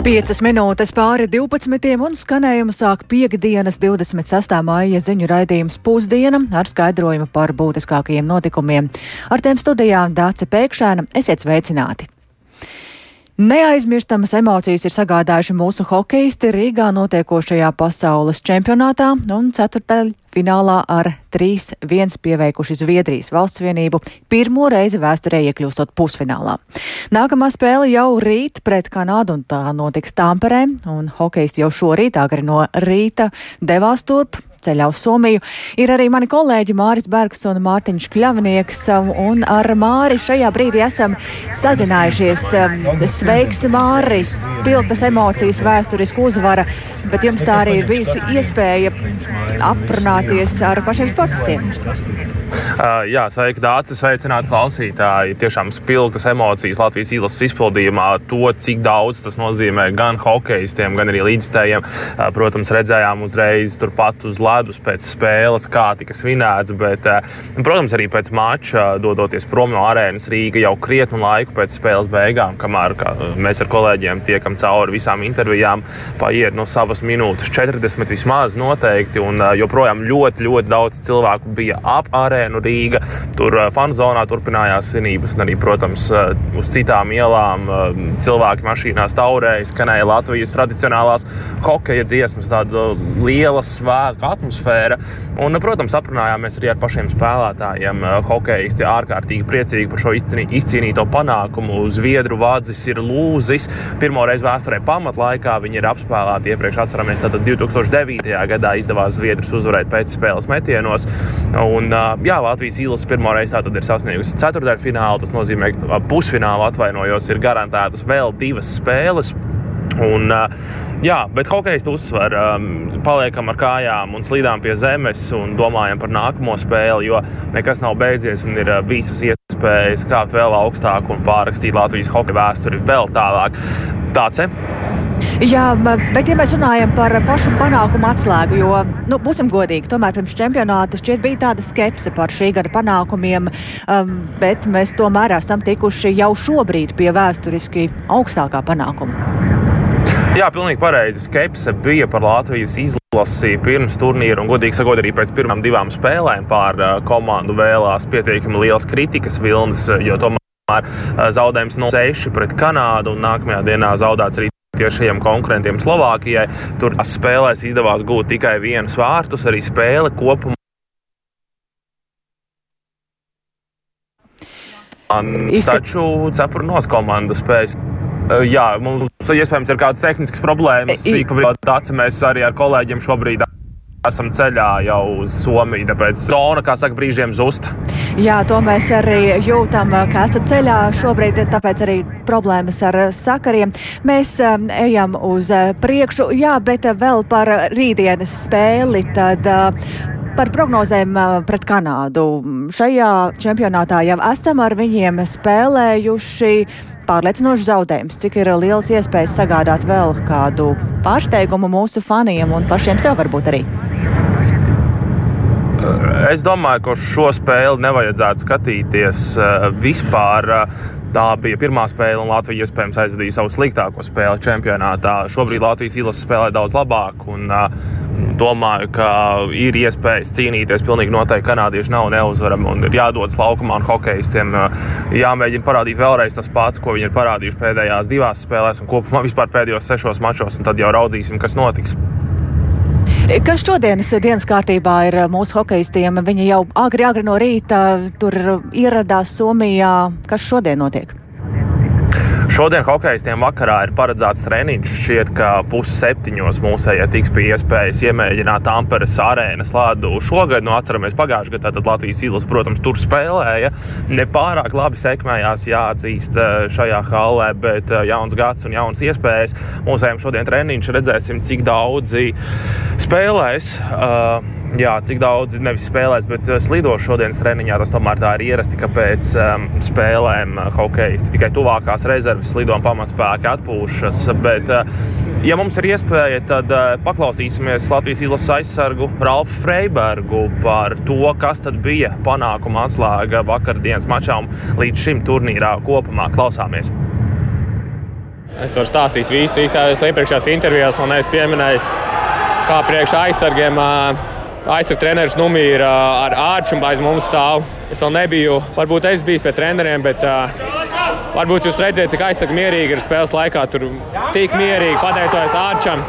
5 minūtes pāri 12. un skanējumu sāk piekdienas 26. māja ziņu raidījums pusdiena ar skaidrojumu par būtiskākajiem notikumiem. Ar tiem studijām Dāce Pēkšēna esiet sveicināti! Neaizmirstamas emocijas ir sagādājuši mūsu hokeisti Rīgā notiekošajā pasaules čempionātā un ceturtaļ finālā ar 3-1 pieveikuši Zviedrijas valsts vienību, pirmo reizi vēsturē iekļūstot pusfinālā. Nākamā spēle jau rīt pret Kanādu un tā notiks Tāmperē, un hokeisti jau šorīt agri no rīta devās turp ceļā uz Somiju. Ir arī mani kolēģi Māris Bergs un Mārtiņš Kļavnieks, un ar Māri šajā brīdī esam sazinājušies. Sveiks, Māris! Pilktas emocijas, vēsturiska uzvara, bet jums tā arī ir bijusi iespēja aprunāties ar pašiem sportistiem. Uh, jā, sveiki, Dārcis, sveicināti klausītāji. Tiešām spilgtas emocijas Latvijas izlases izpildījumā. To, cik daudz tas nozīmē gan hokeistiem, gan arī līdzstājiem. Uh, protams, redzējām uzreiz turpat uz ledus pēc spēles, kā tika svinēts. Bet, uh, protams, arī pēc mača, dodoties prom no arēnas Rīga jau krietnu laiku pēc spēles beigām, kamēr mēs ar kolēģiem tiekam cauri visām intervijām, paiet no savas minūtes 40 vismaz noteikti. Un joprojām ļoti, ļoti daudz cilvēku bija ap arēnu arēnu Rīga. Tur uh, fanu zonā turpinājās svinības, un arī, protams, uz citām ielām cilvēki mašīnās taurēja, skanēja Latvijas tradicionālās hokeja dziesmas, tāda liela svētku atmosfēra. Un, protams, aprunājāmies arī ar pašiem spēlētājiem. Hokeisti ārkārtīgi priecīgi par šo izcīnīto panākumu. Zviedru vādzis ir lūzis. Pirmo reizi vēsturē pamatlaikā viņi ir apspēlēti. Iepriekš atceramies, tad 2009. gadā izdevās Zviedrus uzvarēt pēc spēles metienos. Un, jā, Latvijas īlas pirmo reizi ir sasniegusi ceturdaļfinālu. Tas nozīmē, ka pusfinālu atvainojos, ir garantētas vēl divas spēles. Un, jā, bet hokejs uzsver, paliekam ar kājām un slīdām pie zemes un domājam par nākamo spēli, jo nekas nav beidzies un ir visas iespējas kāpt vēl augstāk un pārrakstīt Latvijas hokeja vēsturi vēl tālāk. Tāds ir. Jā, bet ja mēs runājam par pašu panākumu atslēgu, jo, nu, būsim godīgi, tomēr pirms čempionāta šķiet bija tāda skepse par šī gada panākumiem, um, bet mēs tomēr esam tikuši jau šobrīd pie vēsturiski augstākā panākuma. Jā, pilnīgi pareizi. Skepse bija par Latvijas izlasi pirms turnīra, un, godīgi sakot, arī pēc pirmām divām spēlēm pār uh, komandu vēlās pietiekami liels kritikas vilnis, jo tomēr uh, zaudējums no 6 pret Kanādu, un nākamajā dienā zaudēts arī tiešajiem konkurentiem Slovākijai. Tur spēlēs izdevās gūt tikai vienu vārtus, arī spēle kopumā. Taču cepurnos komanda spējas. Jā, mums iespējams ir kādas tehniskas problēmas. Sīkā mēs arī ar kolēģiem šobrīd esam ceļā jau uz Somiju, tāpēc zona, kā saka, brīžiem zust. Jā, to mēs arī jūtam, ka esat ceļā šobrīd, tāpēc arī problēmas ar sakariem. Mēs um, ejam uz priekšu, jā, bet vēl par rītdienas spēli. Tad, uh, Par prognozēm uh, pret Kanādu. Šajā čempionātā jau esam ar viņiem spēlējuši pārliecinošs zaudējums. Cik ir liels iespējas sagādāt vēl kādu pārsteigumu mūsu faniem un pašiem sev varbūt arī? Es domāju, ka šo spēli nevajadzētu skatīties uh, vispār. Uh, tā bija pirmā spēle, un Latvija iespējams aizvadīja savu sliktāko spēli čempionātā. Šobrīd Latvijas izlase spēlē daudz labāk. Un, uh, domāju, ka ir iespējas cīnīties. Pilnīgi noteikti kanādieši nav neuzvarami un ir jādodas laukumā un hokeistiem. Jāmēģina parādīt vēlreiz tas pats, ko viņi ir parādījuši pēdējās divās spēlēs un kopumā vispār pēdējos sešos mačos. Tad jau raudzīsim, kas notiks. Kas šodienas dienas kārtībā ir mūsu hokeistiem? Viņi jau agri, agri no rīta tur ieradās Somijā. Kas šodien notiek? Šodien hokeistiem vakarā ir paredzēts treniņš. Šķiet, ka pusseptiņos mūsējie tiks pie iespējas iemēģināt Amperes arēnas lādu. Šogad, nu, atceramies, pagājušajā gadā tad Latvijas izlase, protams, tur spēlēja. Nepārāk labi sekmējās, jāatzīst eh, šajā hallē, bet eh, jauns gads un jauns iespējas. Mūsējiem šodien treniņš redzēsim, cik daudzi spēlēs. Uh, jā, cik daudz nevis spēlēs, bet slidos šodienas treniņā. Tas tomēr tā ir ierasti, ka pēc um, spēlēm hokeja tikai tuvākās rezerves slido un pamatspēki atpūšas. Bet, uh, ja mums ir iespēja, tad uh, paklausīsimies Latvijas izlases aizsargu Ralfu Freibergu par to, kas bija panākuma atslēga vakardienas mačām līdz šim turnīrā kopumā. Klausāmies! Es varu stāstīt visu, visās iepriekšējās intervijās, man neesmu pieminējis, kā priekš aizsargiem. Aizsardzības treneris Numī ir ar ārču aiz mums stāv. Es vēl nebiju, varbūt es biju pie treneriem, bet uh, varbūt jūs redzējāt, cik aizsardzīgi mierīgi ir spēles laikā. Tur tik mierīgi pateicoties ārčam.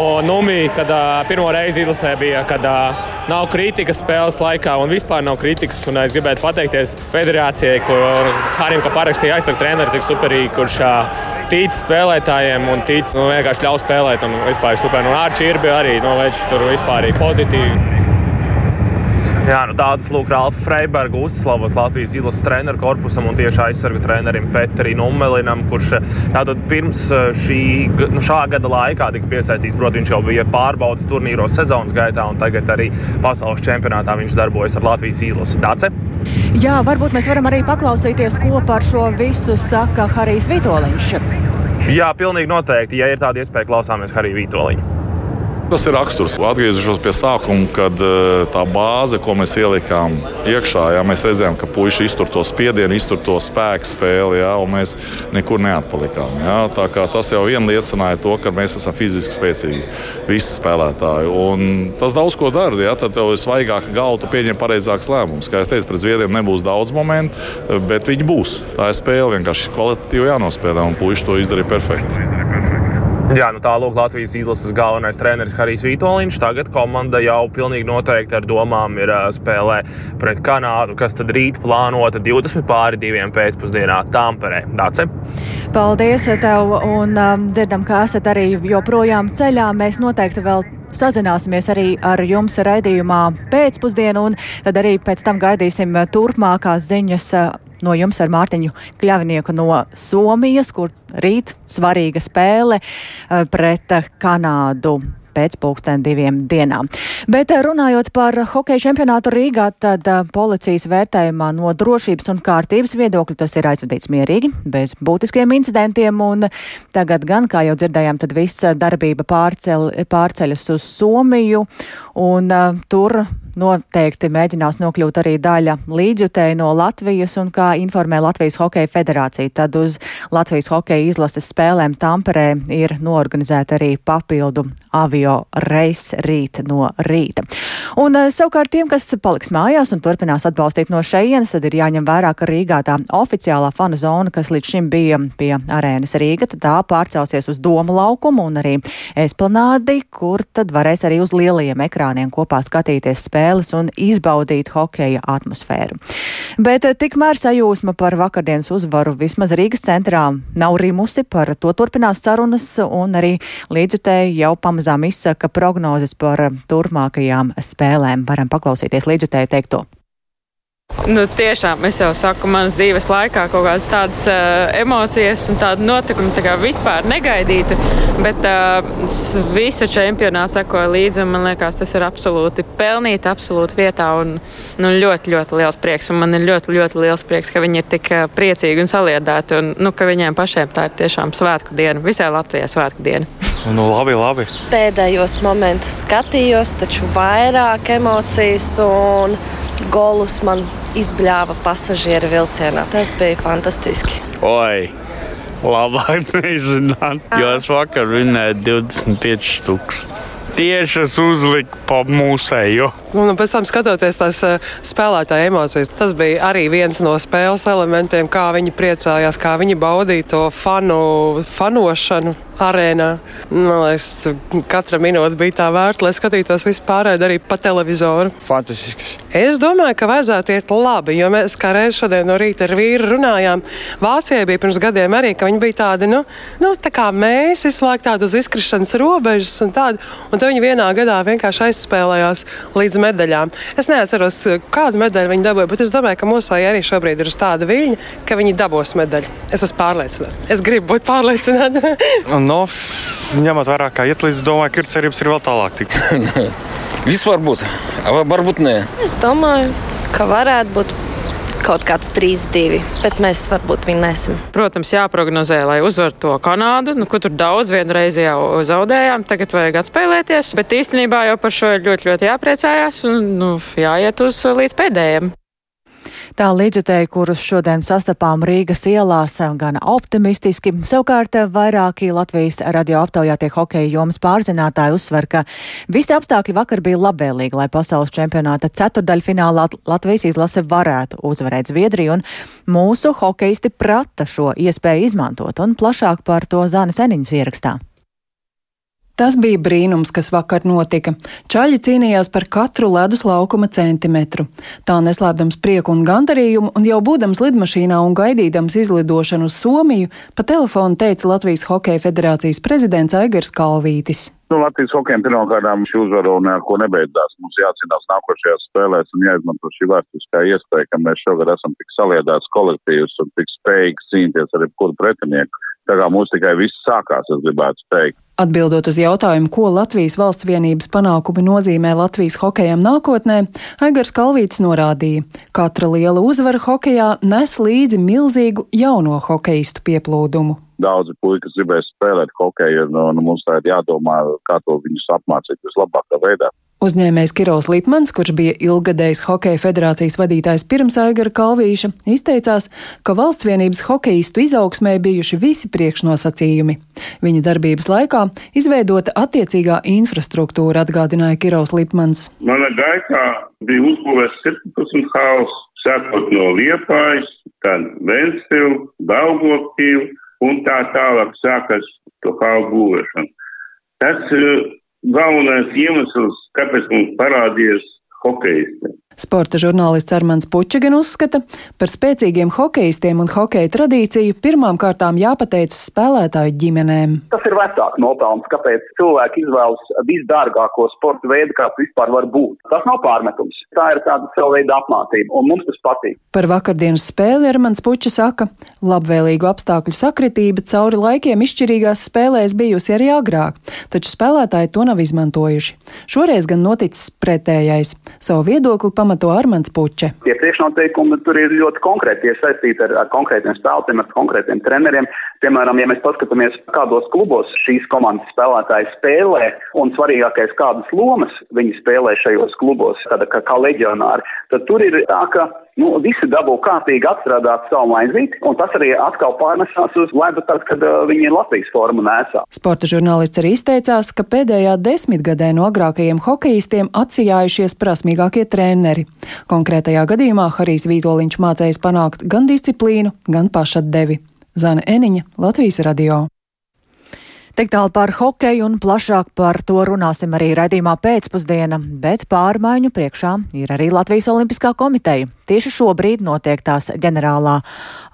Un Numī, kad uh, pirmo reizi izlasē bija, kad uh, nav kritikas spēles laikā un vispār nav kritikas. Un es gribētu pateikties federācijai, kur Harim parakstīja aizsardzības treneru tik superīgi, kurš uh, tic spēlētājiem un tic, nu, vienkārši ļauj spēlēt. Un vispār super. Un Arčī ir bija arī, nu, viņš tur vispār ir pozitīvi. Jā, nu tādas lūk, Ralfa Freiberga uzslavas Latvijas izlases treneru korpusam un tieši aizsargu trenerim Peterim Umelinam, kurš tātad pirms šī, nu, šā gada laikā tika piesaistīts. Protams, viņš jau bija pārbaudas turnīros sezonas gaitā, un tagad arī pasaules čempionātā viņš darbojas ar Latvijas izlasi. Dace? Jā, varbūt mēs varam arī paklausīties, ko par šo visu saka Harijs Vitoļņš. Jā, pilnīgi noteikti. Ja ir tāda iespēja, klausāmies Hariju Vitoļņu. Tas ir raksturs. Atgriežos pie sākuma, kad uh, tā bāze, ko mēs ielikām iekšā, jā, mēs redzējām, ka puiši iztur to spiedienu, iztur to spēku spēli, jā, un mēs nekur neatpalikām. Jā. Tas jau vien liecināja to, ka mēs esam fiziski spēcīgi, visi spēlētāji. Un tas daudz ko dara. Jā, tad tev ir svaigāka galva, tu pieņem pareizākus lēmumus. Kā jau teicu, pret zviedriem nebūs daudz momentu, bet viņi būs. Tā ir spēle vienkārši kvalitatīvi jānospēlē, un puiši to izdarīja perfekti. Jā, nu tā lūk, Latvijas izlases galvenais treneris Harijs Vitoļņš. Tagad komanda jau pilnīgi noteikti ar domām ir spēlē pret Kanādu, kas tad rīt plānota 20 pāri diviem pēcpusdienā Tāmperē. Dāce? Paldies tev, un um, dzirdam, ka esat arī joprojām ceļā. Mēs noteikti vēl sazināsimies arī ar jums raidījumā pēcpusdienu, un tad arī pēc tam gaidīsim turpmākās ziņas no jums ar Mārtiņu Kļavnieku no Somijas, kur rīt svarīga spēle eh, pret Kanādu pēc pulksten diviem dienām. Bet eh, runājot par hokeja čempionātu Rīgā, tad eh, policijas vērtējumā no drošības un kārtības viedokļa tas ir aizvadīts mierīgi, bez būtiskiem incidentiem, un tagad gan, kā jau dzirdējām, tad visa darbība pārcel, pārceļas uz Somiju, un uh, tur noteikti mēģinās nokļūt arī daļa līdzjutēji no Latvijas, un kā informē Latvijas Hokeja federācija, tad uz Latvijas hokeja izlases spēlēm Tamperē ir noorganizēta arī papildu avio reis rīt no rīta. Un savukārt tiem, kas paliks mājās un turpinās atbalstīt no šejienes, tad ir jāņem vērā, ka Rīgā tā oficiālā fanu zona, kas līdz šim bija pie arēnas Rīga, tad tā pārcelsies uz Doma laukumu un arī Esplanādi, kur tad varēs arī uz lielajiem ekrāniem kopā skatīties spēles spēles un izbaudīt hokeja atmosfēru. Bet eh, tikmēr sajūsma par vakardienas uzvaru vismaz Rīgas centrā nav rimusi, par to turpinās sarunas un arī līdzutēji jau pamazām izsaka prognozes par turpmākajām spēlēm. Varam paklausīties līdzutēji teikto. Nu, tiešām es jau saku, manas dzīves laikā kaut kādas tādas uh, emocijas un tādu notikumu tā vispār negaidītu. Bet uh, visu čempionātu sekoju līdzi, un man liekas, tas ir absolūti pelnīti, absolūti vietā. Un, nu, ļoti, ļoti liels prieks. Un man ir ļoti, ļoti liels prieks, ka viņi ir tik priecīgi un saliedēti. Un nu, ka viņiem pašiem tā ir tiešām svētku diena, visai Latvijai svētku diena. Nu, labi, labi. Pēdējos momentus skatījos, taču vairāk emocijas un golus man izbļāva pasažieru vilcienā. Tas bija fantastiski. Oi! Labāk nezināt, jo es vakar vinēju 25 stūks. Tieši es uzliku pa mūsēju. Un pēc tam skatoties tās uh, spēlētāja emocijas, tas bija arī viens no spēles elementiem, kā viņi priecājās, kā viņi baudīja to fanu, fanošanu arēnā. Man liekas, katra minūte bija tā vērta, lai skatītos vispārēji arī pa televizoru. Fantastisks. Es domāju, ka vajadzētu iet labi, jo mēs kā reiz šodien no rīta ar vīru runājām. Vācijai bija pirms gadiem arī, ka viņi bija tādi, nu, nu tā kā mēs visu laiku tādu uz izkrišanas robežas un tādu, un tad viņi vienā gadā vienkārši aizspēlējās līdz medaļām. Es neatceros, kādu medaļu viņi dabūja, bet es domāju, ka mūsu arī šobrīd ir uz tāda viļņa, ka viņi dabūs medaļu. Es esmu pārliecināta. Es gribu būt pārliecināta. nu, ņemot vērā, kā iet līdz, domāju, ka ir cerības ir vēl tālāk. Viss var būt, varbūt nē. Es domāju, ka varētu būt kaut kāds 3-2, bet mēs varbūt vinnēsim. Protams, jāprognozē, lai uzvarētu to Kanādu, nu, kur tur daudz vienreiz jau zaudējām. Tagad vajag atspēlēties, bet īstenībā jau par šo ir ļoti, ļoti jāpriecājās un nu, jāiet uz līdz pēdējiem. Tā līdzutēji, kurus šodien sastapām Rīgas ielās, gan optimistiski, savukārt vairāki Latvijas radio aptaujātie hokeja jomas pārzinātāji uzsver, ka visi apstākļi vakar bija labvēlīgi, lai pasaules čempionāta ceturdaļfinālā Latvijas izlase varētu uzvarēt Zviedriju, un mūsu hokeisti prata šo iespēju izmantot, un plašāk par to Zāne Seniņas ierakstā. Tas bija brīnums, kas vakar notika. Čaļi cīnījās par katru ledus laukuma centimetru. Tā neslēpdams prieku un gandarījumu, un jau būdams lidmašīnā un gaidīdams izlidošanu uz Somiju, pa telefonu teica Latvijas Hokeja federācijas prezidents Aigars Kalvītis. Nu, Latvijas hokejam pirmkārt šī uzvara un ar ko nebeidzās. Mums jācīnās nākošajās spēlēs un jāizmanto šī vēsturiskā iespēja, ka mēs šogad esam tik saliedāts kolektīvs un tik spējīgi cīnīties ar jebkuru pretinieku. Tā kā mums tikai viss sākās, es gribētu teikt. Atbildot uz jautājumu, ko Latvijas valsts vienības panākumi nozīmē Latvijas hokejam nākotnē, Aigars Kalvīts norādīja, ka katra liela uzvara hokejā nes līdzi milzīgu jauno hokeistu pieplūdumu. Daudzi puikas gribēs spēlēt hokeju, un, un mums tā ir jādomā, kā to viņus apmācīt vislabākā veidā. Uzņēmējs Kirovs Lipmans, kurš bija ilgadējs Hokeja federācijas vadītājs pirms Aigara Kalvīša, izteicās, ka valsts vienības hokeistu izaugsmē bijuši visi priekšnosacījumi. Viņa darbības laikā izveidota attiecīgā infrastruktūra, atgādināja Kirovs Lipmans. Mana gaitā bija uzbūvēts 17 hauss, sākot no Liepājas, tad Ventspils, Daugopīlu un tā tālāk sākas to hausu būvēšanu. Tas galvenais iemesls, kāpēc mums parādījās hokeisti. Sporta žurnālists Armāns Puķa gan uzskata, par spēcīgiem hokeistiem un hokeja tradīciju pirmām kārtām jāpateicas spēlētāju ģimenēm. Tas ir vecāku nopelns, kāpēc cilvēki izvēlas visdārgāko sporta veidu, kāds vispār var būt. Tas nav pārmetums. Tā ir tāda sava veida apmācība, un mums tas patīk. Par vakardienas spēli Armāns Puķa saka, labvēlīgu apstākļu sakritība cauri laikiem izšķirīgās spēlēs bijusi arī agrāk, taču spēlētāji to nav izmantojuši. Šoreiz gan noticis pretējais. Savu viedokli pamatā pamato Armāns Puče. Tie priekšnoteikumi tur ir ļoti konkrēti, tie saistīti ar, ar konkrētiem spēlētājiem, ar konkrētiem treneriem. Piemēram, ja mēs paskatāmies, kādos klubos šīs komandas spēlētāji spēlē, un svarīgākais, kādas lomas viņi spēlē šajos klubos, tāda kā, kā leģionāri, tad tur ir tā, ka nu, visi dabū kārtīgi atstrādāt savu maizīti, un tas arī atkal pārnesās uz ledu, tad, kad uh, viņi Latvijas formu nēsā. Sporta žurnālists arī izteicās, ka pēdējā desmitgadē no agrākajiem hokeistiem atsijājušies prasmīgākie treneri. Konkrētajā gadījumā Harijs Vītoliņš mācējis panākt gan disciplīnu, gan pašatdevi. Zana Eniņa, Latvijas radio. Tik tālu par hokeju un plašāk par to runāsim arī raidījumā pēcpusdiena, bet pārmaiņu priekšā ir arī Latvijas Olimpiskā komiteja. Tieši šobrīd notiek tās ģenerālā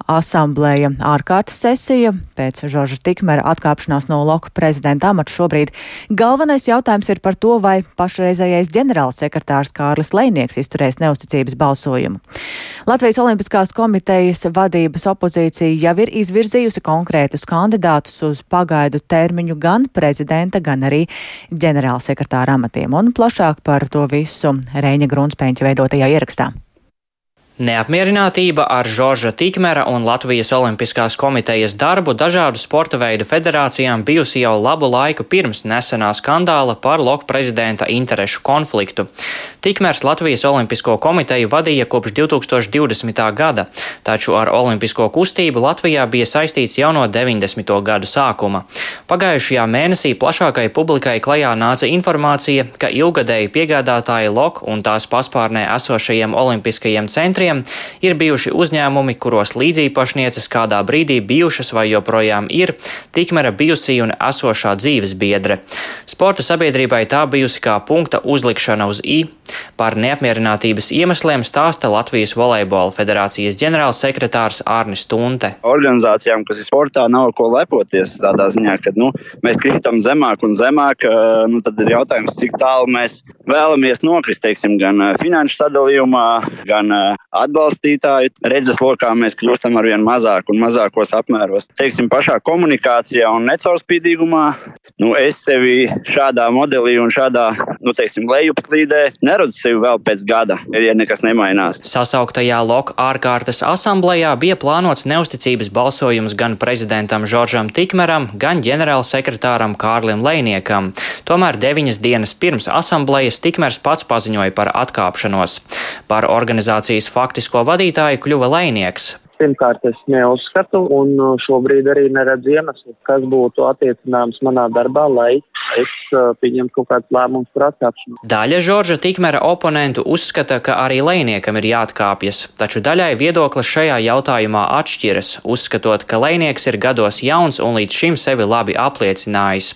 asamblēja ārkārtas sesija pēc Žorža Tikmera atkāpšanās no Loka prezidenta amata. Šobrīd galvenais jautājums ir par to, vai pašreizējais ģenerālsekretārs Kārlis Leinieks izturēs neusticības balsojumu. Latvijas Olimpiskās komitejas vadības opozīcija jau ir izvirzījusi konkrētus kandidātus uz pagaidu termiņu gan prezidenta, gan arī ģenerālsekretāra amatiem. Un plašāk par to visu Reņa Grunspēņķa veidotajā ierakstā. Neapmierinātība ar Žorža Tikmera un Latvijas Olimpiskās komitejas darbu dažādu sporta veidu federācijām bijusi jau labu laiku pirms nesenā skandāla par loku prezidenta interešu konfliktu. Tikmers Latvijas Olimpisko komiteju vadīja kopš 2020. gada, taču ar olimpisko kustību Latvijā bija saistīts jau no 90. gadu sākuma. Pagājušajā mēnesī plašākai publikai klajā nāca informācija, ka ilgadēji piegādātāji LOK un tās paspārnē esošajiem olimpiskajiem centriem centriem ir bijuši uzņēmumi, kuros līdzīpašnieces kādā brīdī bijušas vai joprojām ir tikmēra bijusī un esošā dzīves biedre. Sporta sabiedrībai tā bijusi kā punkta uzlikšana uz i. Par neapmierinātības iemesliem stāsta Latvijas volejbola federācijas ģenerālsekretārs Ārnis Tunte. Organizācijām, kas ir sportā, nav ko lepoties tādā ziņā, ka nu, mēs krītam zemāk un zemāk. Nu, tad ir jautājums, cik tālu mēs vēlamies nokrist, teiksim, gan finanšu sadalījumā, gan atbalstītāju redzes lokā mēs kļūstam ar vien mazāk un mazākos apmēros. Teiksim, pašā komunikācijā un necaurspīdīgumā, nu, es sevi šādā modelī un šādā, nu, teiksim, lejupslīdē neredzu sevi vēl pēc gada, ja nekas nemainās. Sasauktajā LOK ārkārtas asamblējā bija plānots neusticības balsojums gan prezidentam Žoržam Tikmeram, gan ģenerālsekretāram Kārlim Leiniekam. Tomēr deviņas dienas pirms asamblējas Tikmers pats paziņoja par atkāpšanos. Par organizācijas faktu faktisko vadītāju kļuva Lēnieks. Pirmkārt, es neuzskatu, un uh, šobrīd arī neredzu iemeslu, kas būtu attiecināms manā darbā, lai es uh, pieņemtu kaut kādus lēmumus par atkāpšanu. Daļa Žorža Tikmera oponentu uzskata, ka arī Lēniekam ir jāatkāpjas, taču daļai viedoklis šajā jautājumā atšķiras, uzskatot, ka Lēnieks ir gados jauns un līdz šim sevi labi apliecinājis.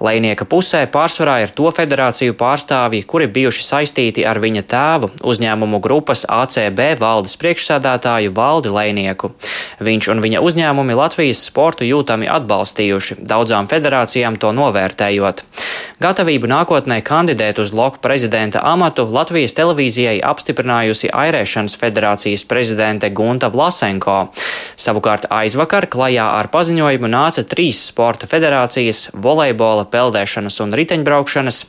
Lēnieka pusē pārsvarā ir to federāciju pārstāvji, kuri bijuši saistīti ar viņa tēvu, uzņēmumu grupas ACB valdes priekšsādātāju Valdi Lēnieku dalībnieku. Viņš un viņa uzņēmumi Latvijas sportu jūtami atbalstījuši, daudzām federācijām to novērtējot. Gatavību nākotnē kandidēt uz loku prezidenta amatu Latvijas televīzijai apstiprinājusi Airēšanas federācijas prezidente Gunta Vlasenko. Savukārt aizvakar klajā ar paziņojumu nāca trīs sporta federācijas - volejbola, peldēšanas un riteņbraukšanas,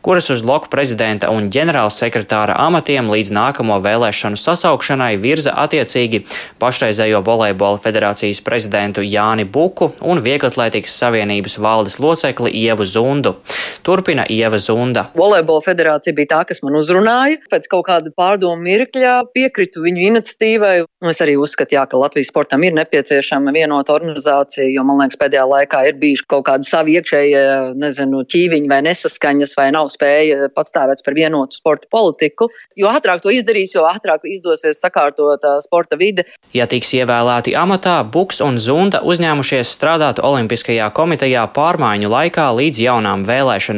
kuras uz loku prezidenta un ģenerālsekretāra amatiem līdz nākamo vēlēšanu sasaukšanai virza attiecīgi pašreizējo volejbola federācijas prezidentu Jāni Buku un Vieglatlētikas savienības valdes locekli Ievu Zundu. Turpina Ieva Zunda. Volejbola federācija bija tā, kas man uzrunāja. Pēc kaut kāda pārdomu mirkļa piekritu viņu iniciatīvai. Es arī uzskatu, jā, ka Latvijas sportam ir nepieciešama vienota organizācija, jo man liekas, pēdējā laikā ir bijuši kaut kādi savi iekšējie, nezinu, ķīviņi vai nesaskaņas, vai nav spēja patstāvēt par vienotu sporta politiku. Jo ātrāk to izdarīs, jo ātrāk izdosies sakārtot sporta vide. Ja tiks ievēlēti amatā, Buks un Zunda uzņēmušies strādāt Olimpiskajā komitejā pārmaiņu laikā līdz jaunām vēlēšanām.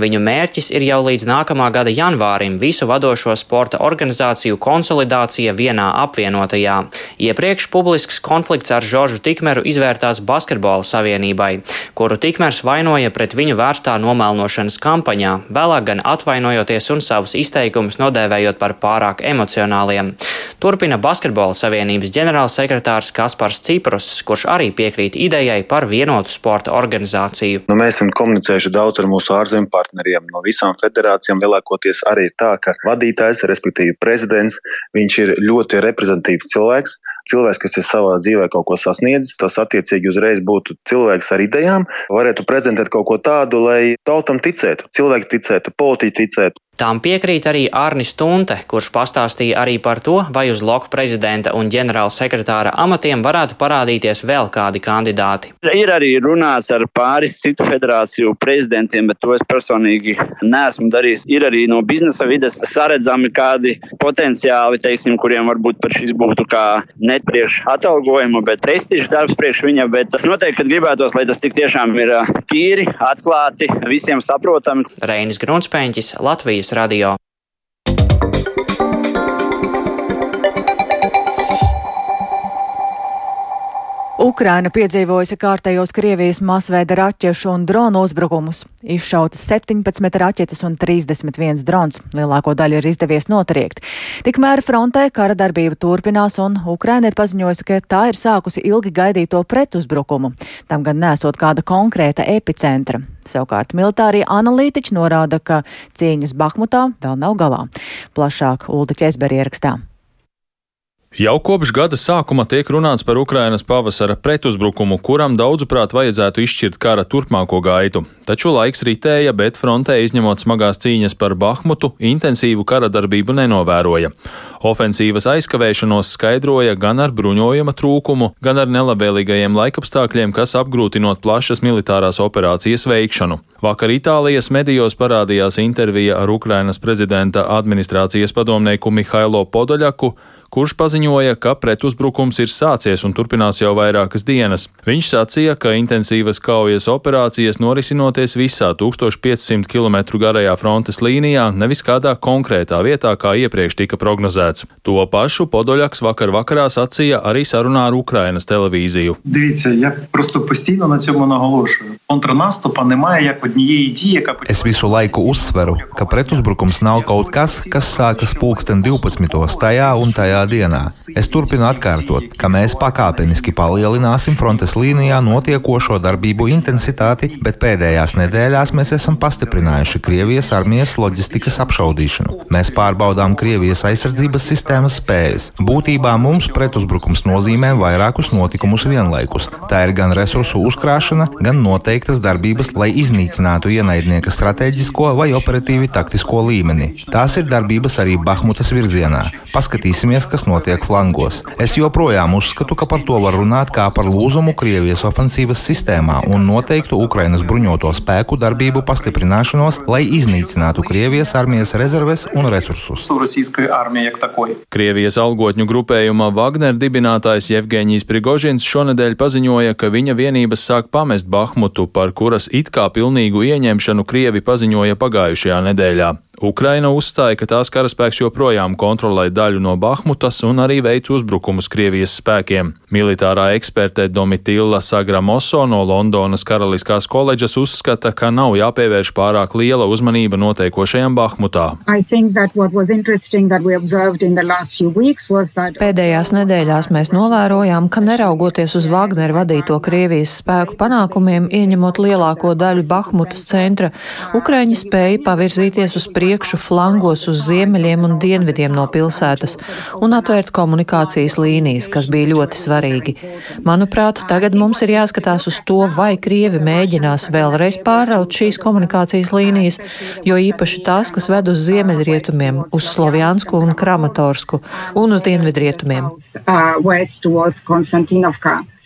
Viņu mērķis ir jau līdz nākamā gada janvārim visu vadošo sporta organizāciju konsolidācija vienā apvienotajā. Iepriekš publisks konflikts ar Žoržu Tikmeru izvērtās Basketbola savienībai, kuru Tikmers vainoja pret viņu vērstā nomelnošanas kampaņā, vēlāk gan atvainojoties un savus izteikumus nodēvējot par pārāk emocionāliem. Turpina Basketbola savienības ģenerālsekretārs Kaspars Ciprus, kurš arī piekrīt idejai par vienotu sporta organizāciju. Nu, mēs esam komunicējuši daudz ar mūsu ārzemju partneriem. No visām federācijām lielākoties arī tā, ka vadītājs, respektīvi prezidents, viņš ir ļoti reprezentatīvs cilvēks, cilvēks, kas ir savā dzīvē kaut ko sasniedzis. Tas attiecīgi uzreiz būtu cilvēks ar idejām, varētu prezentēt kaut ko tādu, lai tautam ticētu, cilvēki ticētu, politiķi ticētu. Tām piekrīt arī Arnis Tunte, kurš pastāstīja arī par to, vai uz loku prezidenta un ģenerāla sekretāra amatiem varētu parādīties vēl kādi kandidāti. Ir arī runāts ar pāris citu federāciju prezidentiem, bet to es personīgi neesmu darījis. Ir arī no biznesa vides saredzami kādi potenciāli, teiksim, kuriem varbūt par šis būtu kā ne priekš atalgojuma, bet prestižs darbs priekš viņa, bet noteikti, gribētos, lai tas tik tiešām ir tīri, atklāti, visiem saprotami. Reinis Grunspēņķis, Latvijas Latvijas radio. Ukraina piedzīvojusi kārtējos Krievijas masveida raķešu un dronu uzbrukumus. Izšautas 17 raķetes un 31 drons. Lielāko daļu ir izdevies notriekt. Tikmēr frontē kara darbība turpinās un Ukraina ir paziņojusi, ka tā ir sākusi ilgi gaidīto pretuzbrukumu. Tam gan nesot kāda konkrēta epicentra. Savukārt militārie analītiķi norāda, ka cīņas Bahmutā vēl nav galā. Plašāk Ulda Česberi ierakstā. Jau kopš gada sākuma tiek runāts par Ukrainas pavasara pretuzbrukumu, kuram daudzuprāt vajadzētu izšķirt kara turpmāko gaitu. Taču laiks ritēja, bet frontē izņemot smagās cīņas par Bahmutu, intensīvu kara darbību nenovēroja. Ofensīvas aizkavēšanos skaidroja gan ar bruņojuma trūkumu, gan ar nelabvēlīgajiem laikapstākļiem, kas apgrūtinot plašas militārās operācijas veikšanu. Vakar Itālijas medijos parādījās intervija ar Ukrainas prezidenta administrācijas padomnieku Mihailo Podoļaku, kurš paziņoja, ka pretuzbrukums ir sācies un turpinās jau vairākas dienas. Viņš sacīja, ka intensīvas kaujas operācijas norisinoties visā 1500 km garajā frontes līnijā, nevis kādā konkrētā vietā, kā iepriekš tika prognozēts. To pašu Podoļaks vakar vakarā sacīja arī sarunā ar Ukrainas televīziju. Es visu laiku uzsveru, ka pretuzbrukums nav kaut kas, kas sākas pulksten 12. tajā un tajā dienā. Es turpinu atkārtot, ka mēs pakāpeniski palielināsim frontes līnijā notiekošo darbību intensitāti, bet pēdējās nedēļās mēs esam pastiprinājuši Krievijas armijas loģistikas apšaudīšanu. Mēs pārbaudām Krievijas aizsardzības sistēmas spējas. Būtībā mums pretuzbrukums nozīmē vairākus notikumus vienlaikus. Tā ir gan resursu uzkrāšana, gan noteiktas darbības, lai iznīcinātu ienaidnieka strateģisko vai operatīvi taktisko līmeni. Tās ir darbības arī Bahmutas virzienā. Paskatīsimies, kas notiek flangos. Es joprojām uzskatu, ka par to var runāt kā par lūzumu Krievijas ofensīvas sistēmā un noteiktu Ukrainas bruņoto spēku darbību pastiprināšanos, lai iznīcinātu Krievijas armijas rezerves un resursus. Krievijas algotņu grupējuma Wagner dibinātājs Jevgeņijs Prigožins šonadēļ paziņoja, ka viņa vienības sāk pamest Bahmutu, par kuras it kā pilnīgu ieņemšanu Krievi paziņoja pagājušajā nedēļā. Ukraina uzstāja, ka tās karaspēks joprojām kontrolē daļu no Bahmutas un arī veic uzbrukumus Krievijas spēkiem. Militārā eksperte Domitila Sagramoso no Londonas Karaliskās koledžas uzskata, ka nav jāpievērš pārāk liela uzmanība notiekošajam Bahmutā. Pēdējās nedēļās mēs novērojām, ka neraugoties uz Wagner vadīto Krievijas spēku panākumiem, ieņemot lielāko daļu Bahmutas centra, Ukraiņi spēja pavirzīties uz priekšu priekšu flangos uz ziemeļiem un dienvidiem no pilsētas un atvērt komunikācijas līnijas, kas bija ļoti svarīgi. Manuprāt, tagad mums ir jāskatās uz to, vai Krievi mēģinās vēlreiz pārraut šīs komunikācijas līnijas, jo īpaši tās, kas ved uz ziemeļrietumiem, uz Slovjansku un Kramatorsku un uz dienvidrietumiem.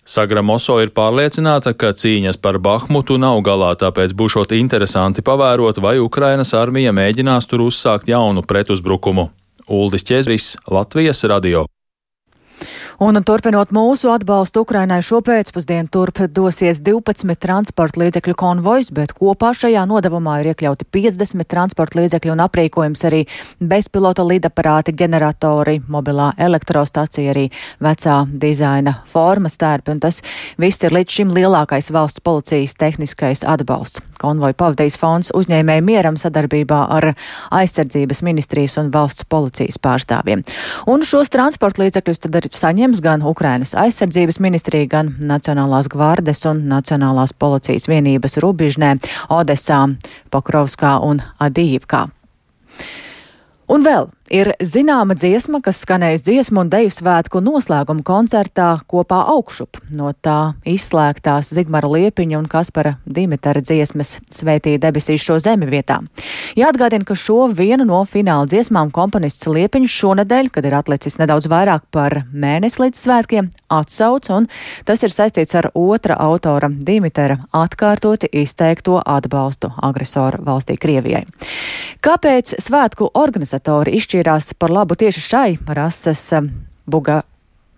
Sagramoso ir pārliecināta, ka cīņas par Bahmutu nav galā, tāpēc būšot interesanti pavērot, vai Ukrainas armija mēģinās tur uzsākt jaunu pretuzbrukumu. Uldis Čezris, Latvijas radio. Un turpinot mūsu atbalstu Ukrainai šopēcpusdienu, turp dosies 12 transporta līdzekļu konvojs, bet kopā šajā nodevumā ir iekļauti 50 transporta līdzekļu un aprīkojums arī bezpilota lidaparāti, ģeneratori, mobilā elektrostacija, arī vecā dizaina formas tērpi, un tas viss ir līdz šim lielākais valsts policijas tehniskais atbalsts. Konvoju pavadījis fonds uzņēmēju mieram sadarbībā ar aizsardzības ministrijas un valsts policijas pārstāvjiem. Un šos transporta līdzekļus tad arī saņem saņems gan Ukrainas aizsardzības ministrija, gan Nacionālās gvardes un Nacionālās policijas vienības Rubižnē, Odesā, Pokrovskā un Adīvkā. Un vēl ir zināma dziesma, kas skanēs dziesmu un deju svētku noslēguma koncertā kopā augšup. No tā izslēgtās Zigmara Liepiņa un Kaspara Dimitara dziesmas Svētī debesīs šo zemi vietā. Jāatgādina, ka šo vienu no fināla dziesmām komponists Liepiņš šonadēļ, kad ir atlicis nedaudz vairāk par mēnesi līdz svētkiem, atsauc, un tas ir saistīts ar otra autora Dimitara atkārtoti izteikto atbalstu agresoru valstī Krievijai. Kāpēc svētku organizatori izšķīrās par labu tieši šai rases um, buga.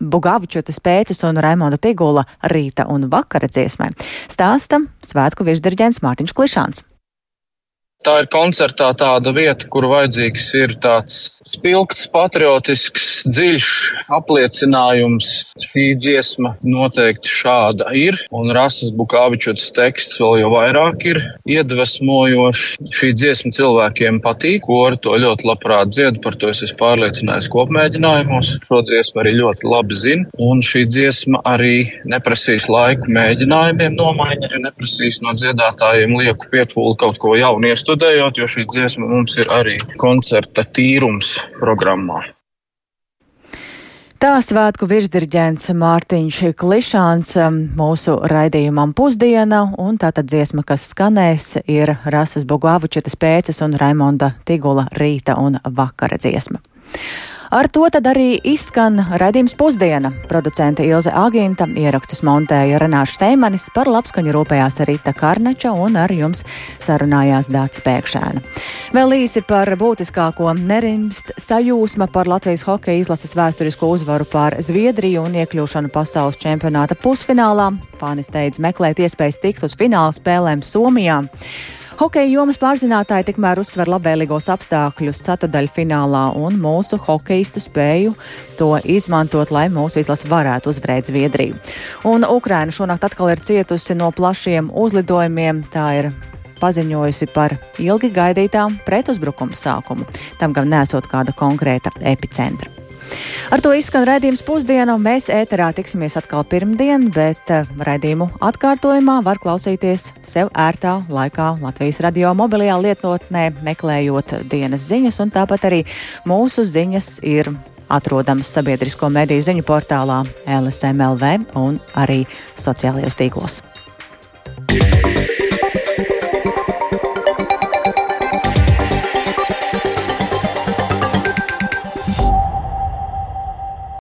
Bugavičotas pēces un Raimonda Tigula rīta un vakara dziesmai. Stāsta svētku virsdirģents Mārtiņš Klišāns. Tā ir koncertā tāda vieta, kur vajadzīgs ir tāds spilgts, patriotisks, dziļš apliecinājums. Šī dziesma noteikti šāda ir, un Rasas Bukāvičotas teksts vēl jau vairāk ir iedvesmojošs. Šī dziesma cilvēkiem patīk, kori to ļoti labprāt dzied, par to es esmu pārliecinājies kopmēģinājumos. Šo dziesmu arī ļoti labi zinu, un šī dziesma arī neprasīs laiku mēģinājumiem nomaiņai, neprasīs no dziedātājiem lieku piepūli kaut ko jaunu iestādīt studējot, jo šī dziesma mums ir arī koncerta tīrums programmā. Tā svētku virsdirģents Mārtiņš Klišāns um, mūsu raidījumam pusdiena, un tātad dziesma, kas skanēs, ir Rasas Bogāvučetas pēces un Raimonda Tigula rīta un vakara dziesma. Ar to tad arī izskan redzījums pusdiena. Producente Ilze Agīnta ierakstus montēja Renāša Steimanis, par labskaņu rūpējās Rita Karnača un ar jums sarunājās Dāts Pēkšēna. Vēl īsi par būtiskāko nerimst sajūsma par Latvijas hokeja izlases vēsturisko uzvaru pār Zviedriju un iekļūšanu pasaules čempionāta pusfinālā. Fānis teica meklēt iespējas tikt uz fināla spēlēm Somijā. Hokeja jomas pārzinātāji tikmēr uzsver labvēlīgos apstākļus ceturdaļfinālā un mūsu hokeistu spēju to izmantot, lai mūsu izlase varētu uzvarēt Zviedriju. Un Ukraina šonakt atkal ir cietusi no plašiem uzlidojumiem. Tā ir paziņojusi par ilgi gaidītām pretuzbrukuma sākumu, tam gan nesot kāda konkrēta epicentra. Ar to izskan raidījums pusdienu. Mēs ēterā tiksimies atkal pirmdien, bet eh, raidījumu atkārtojumā var klausīties sev ērtā laikā Latvijas radio mobilajā lietotnē, meklējot dienas ziņas, un tāpat arī mūsu ziņas ir atrodamas sabiedrisko mediju ziņu portālā LSMLV un arī sociālajos tīklos. Yeah.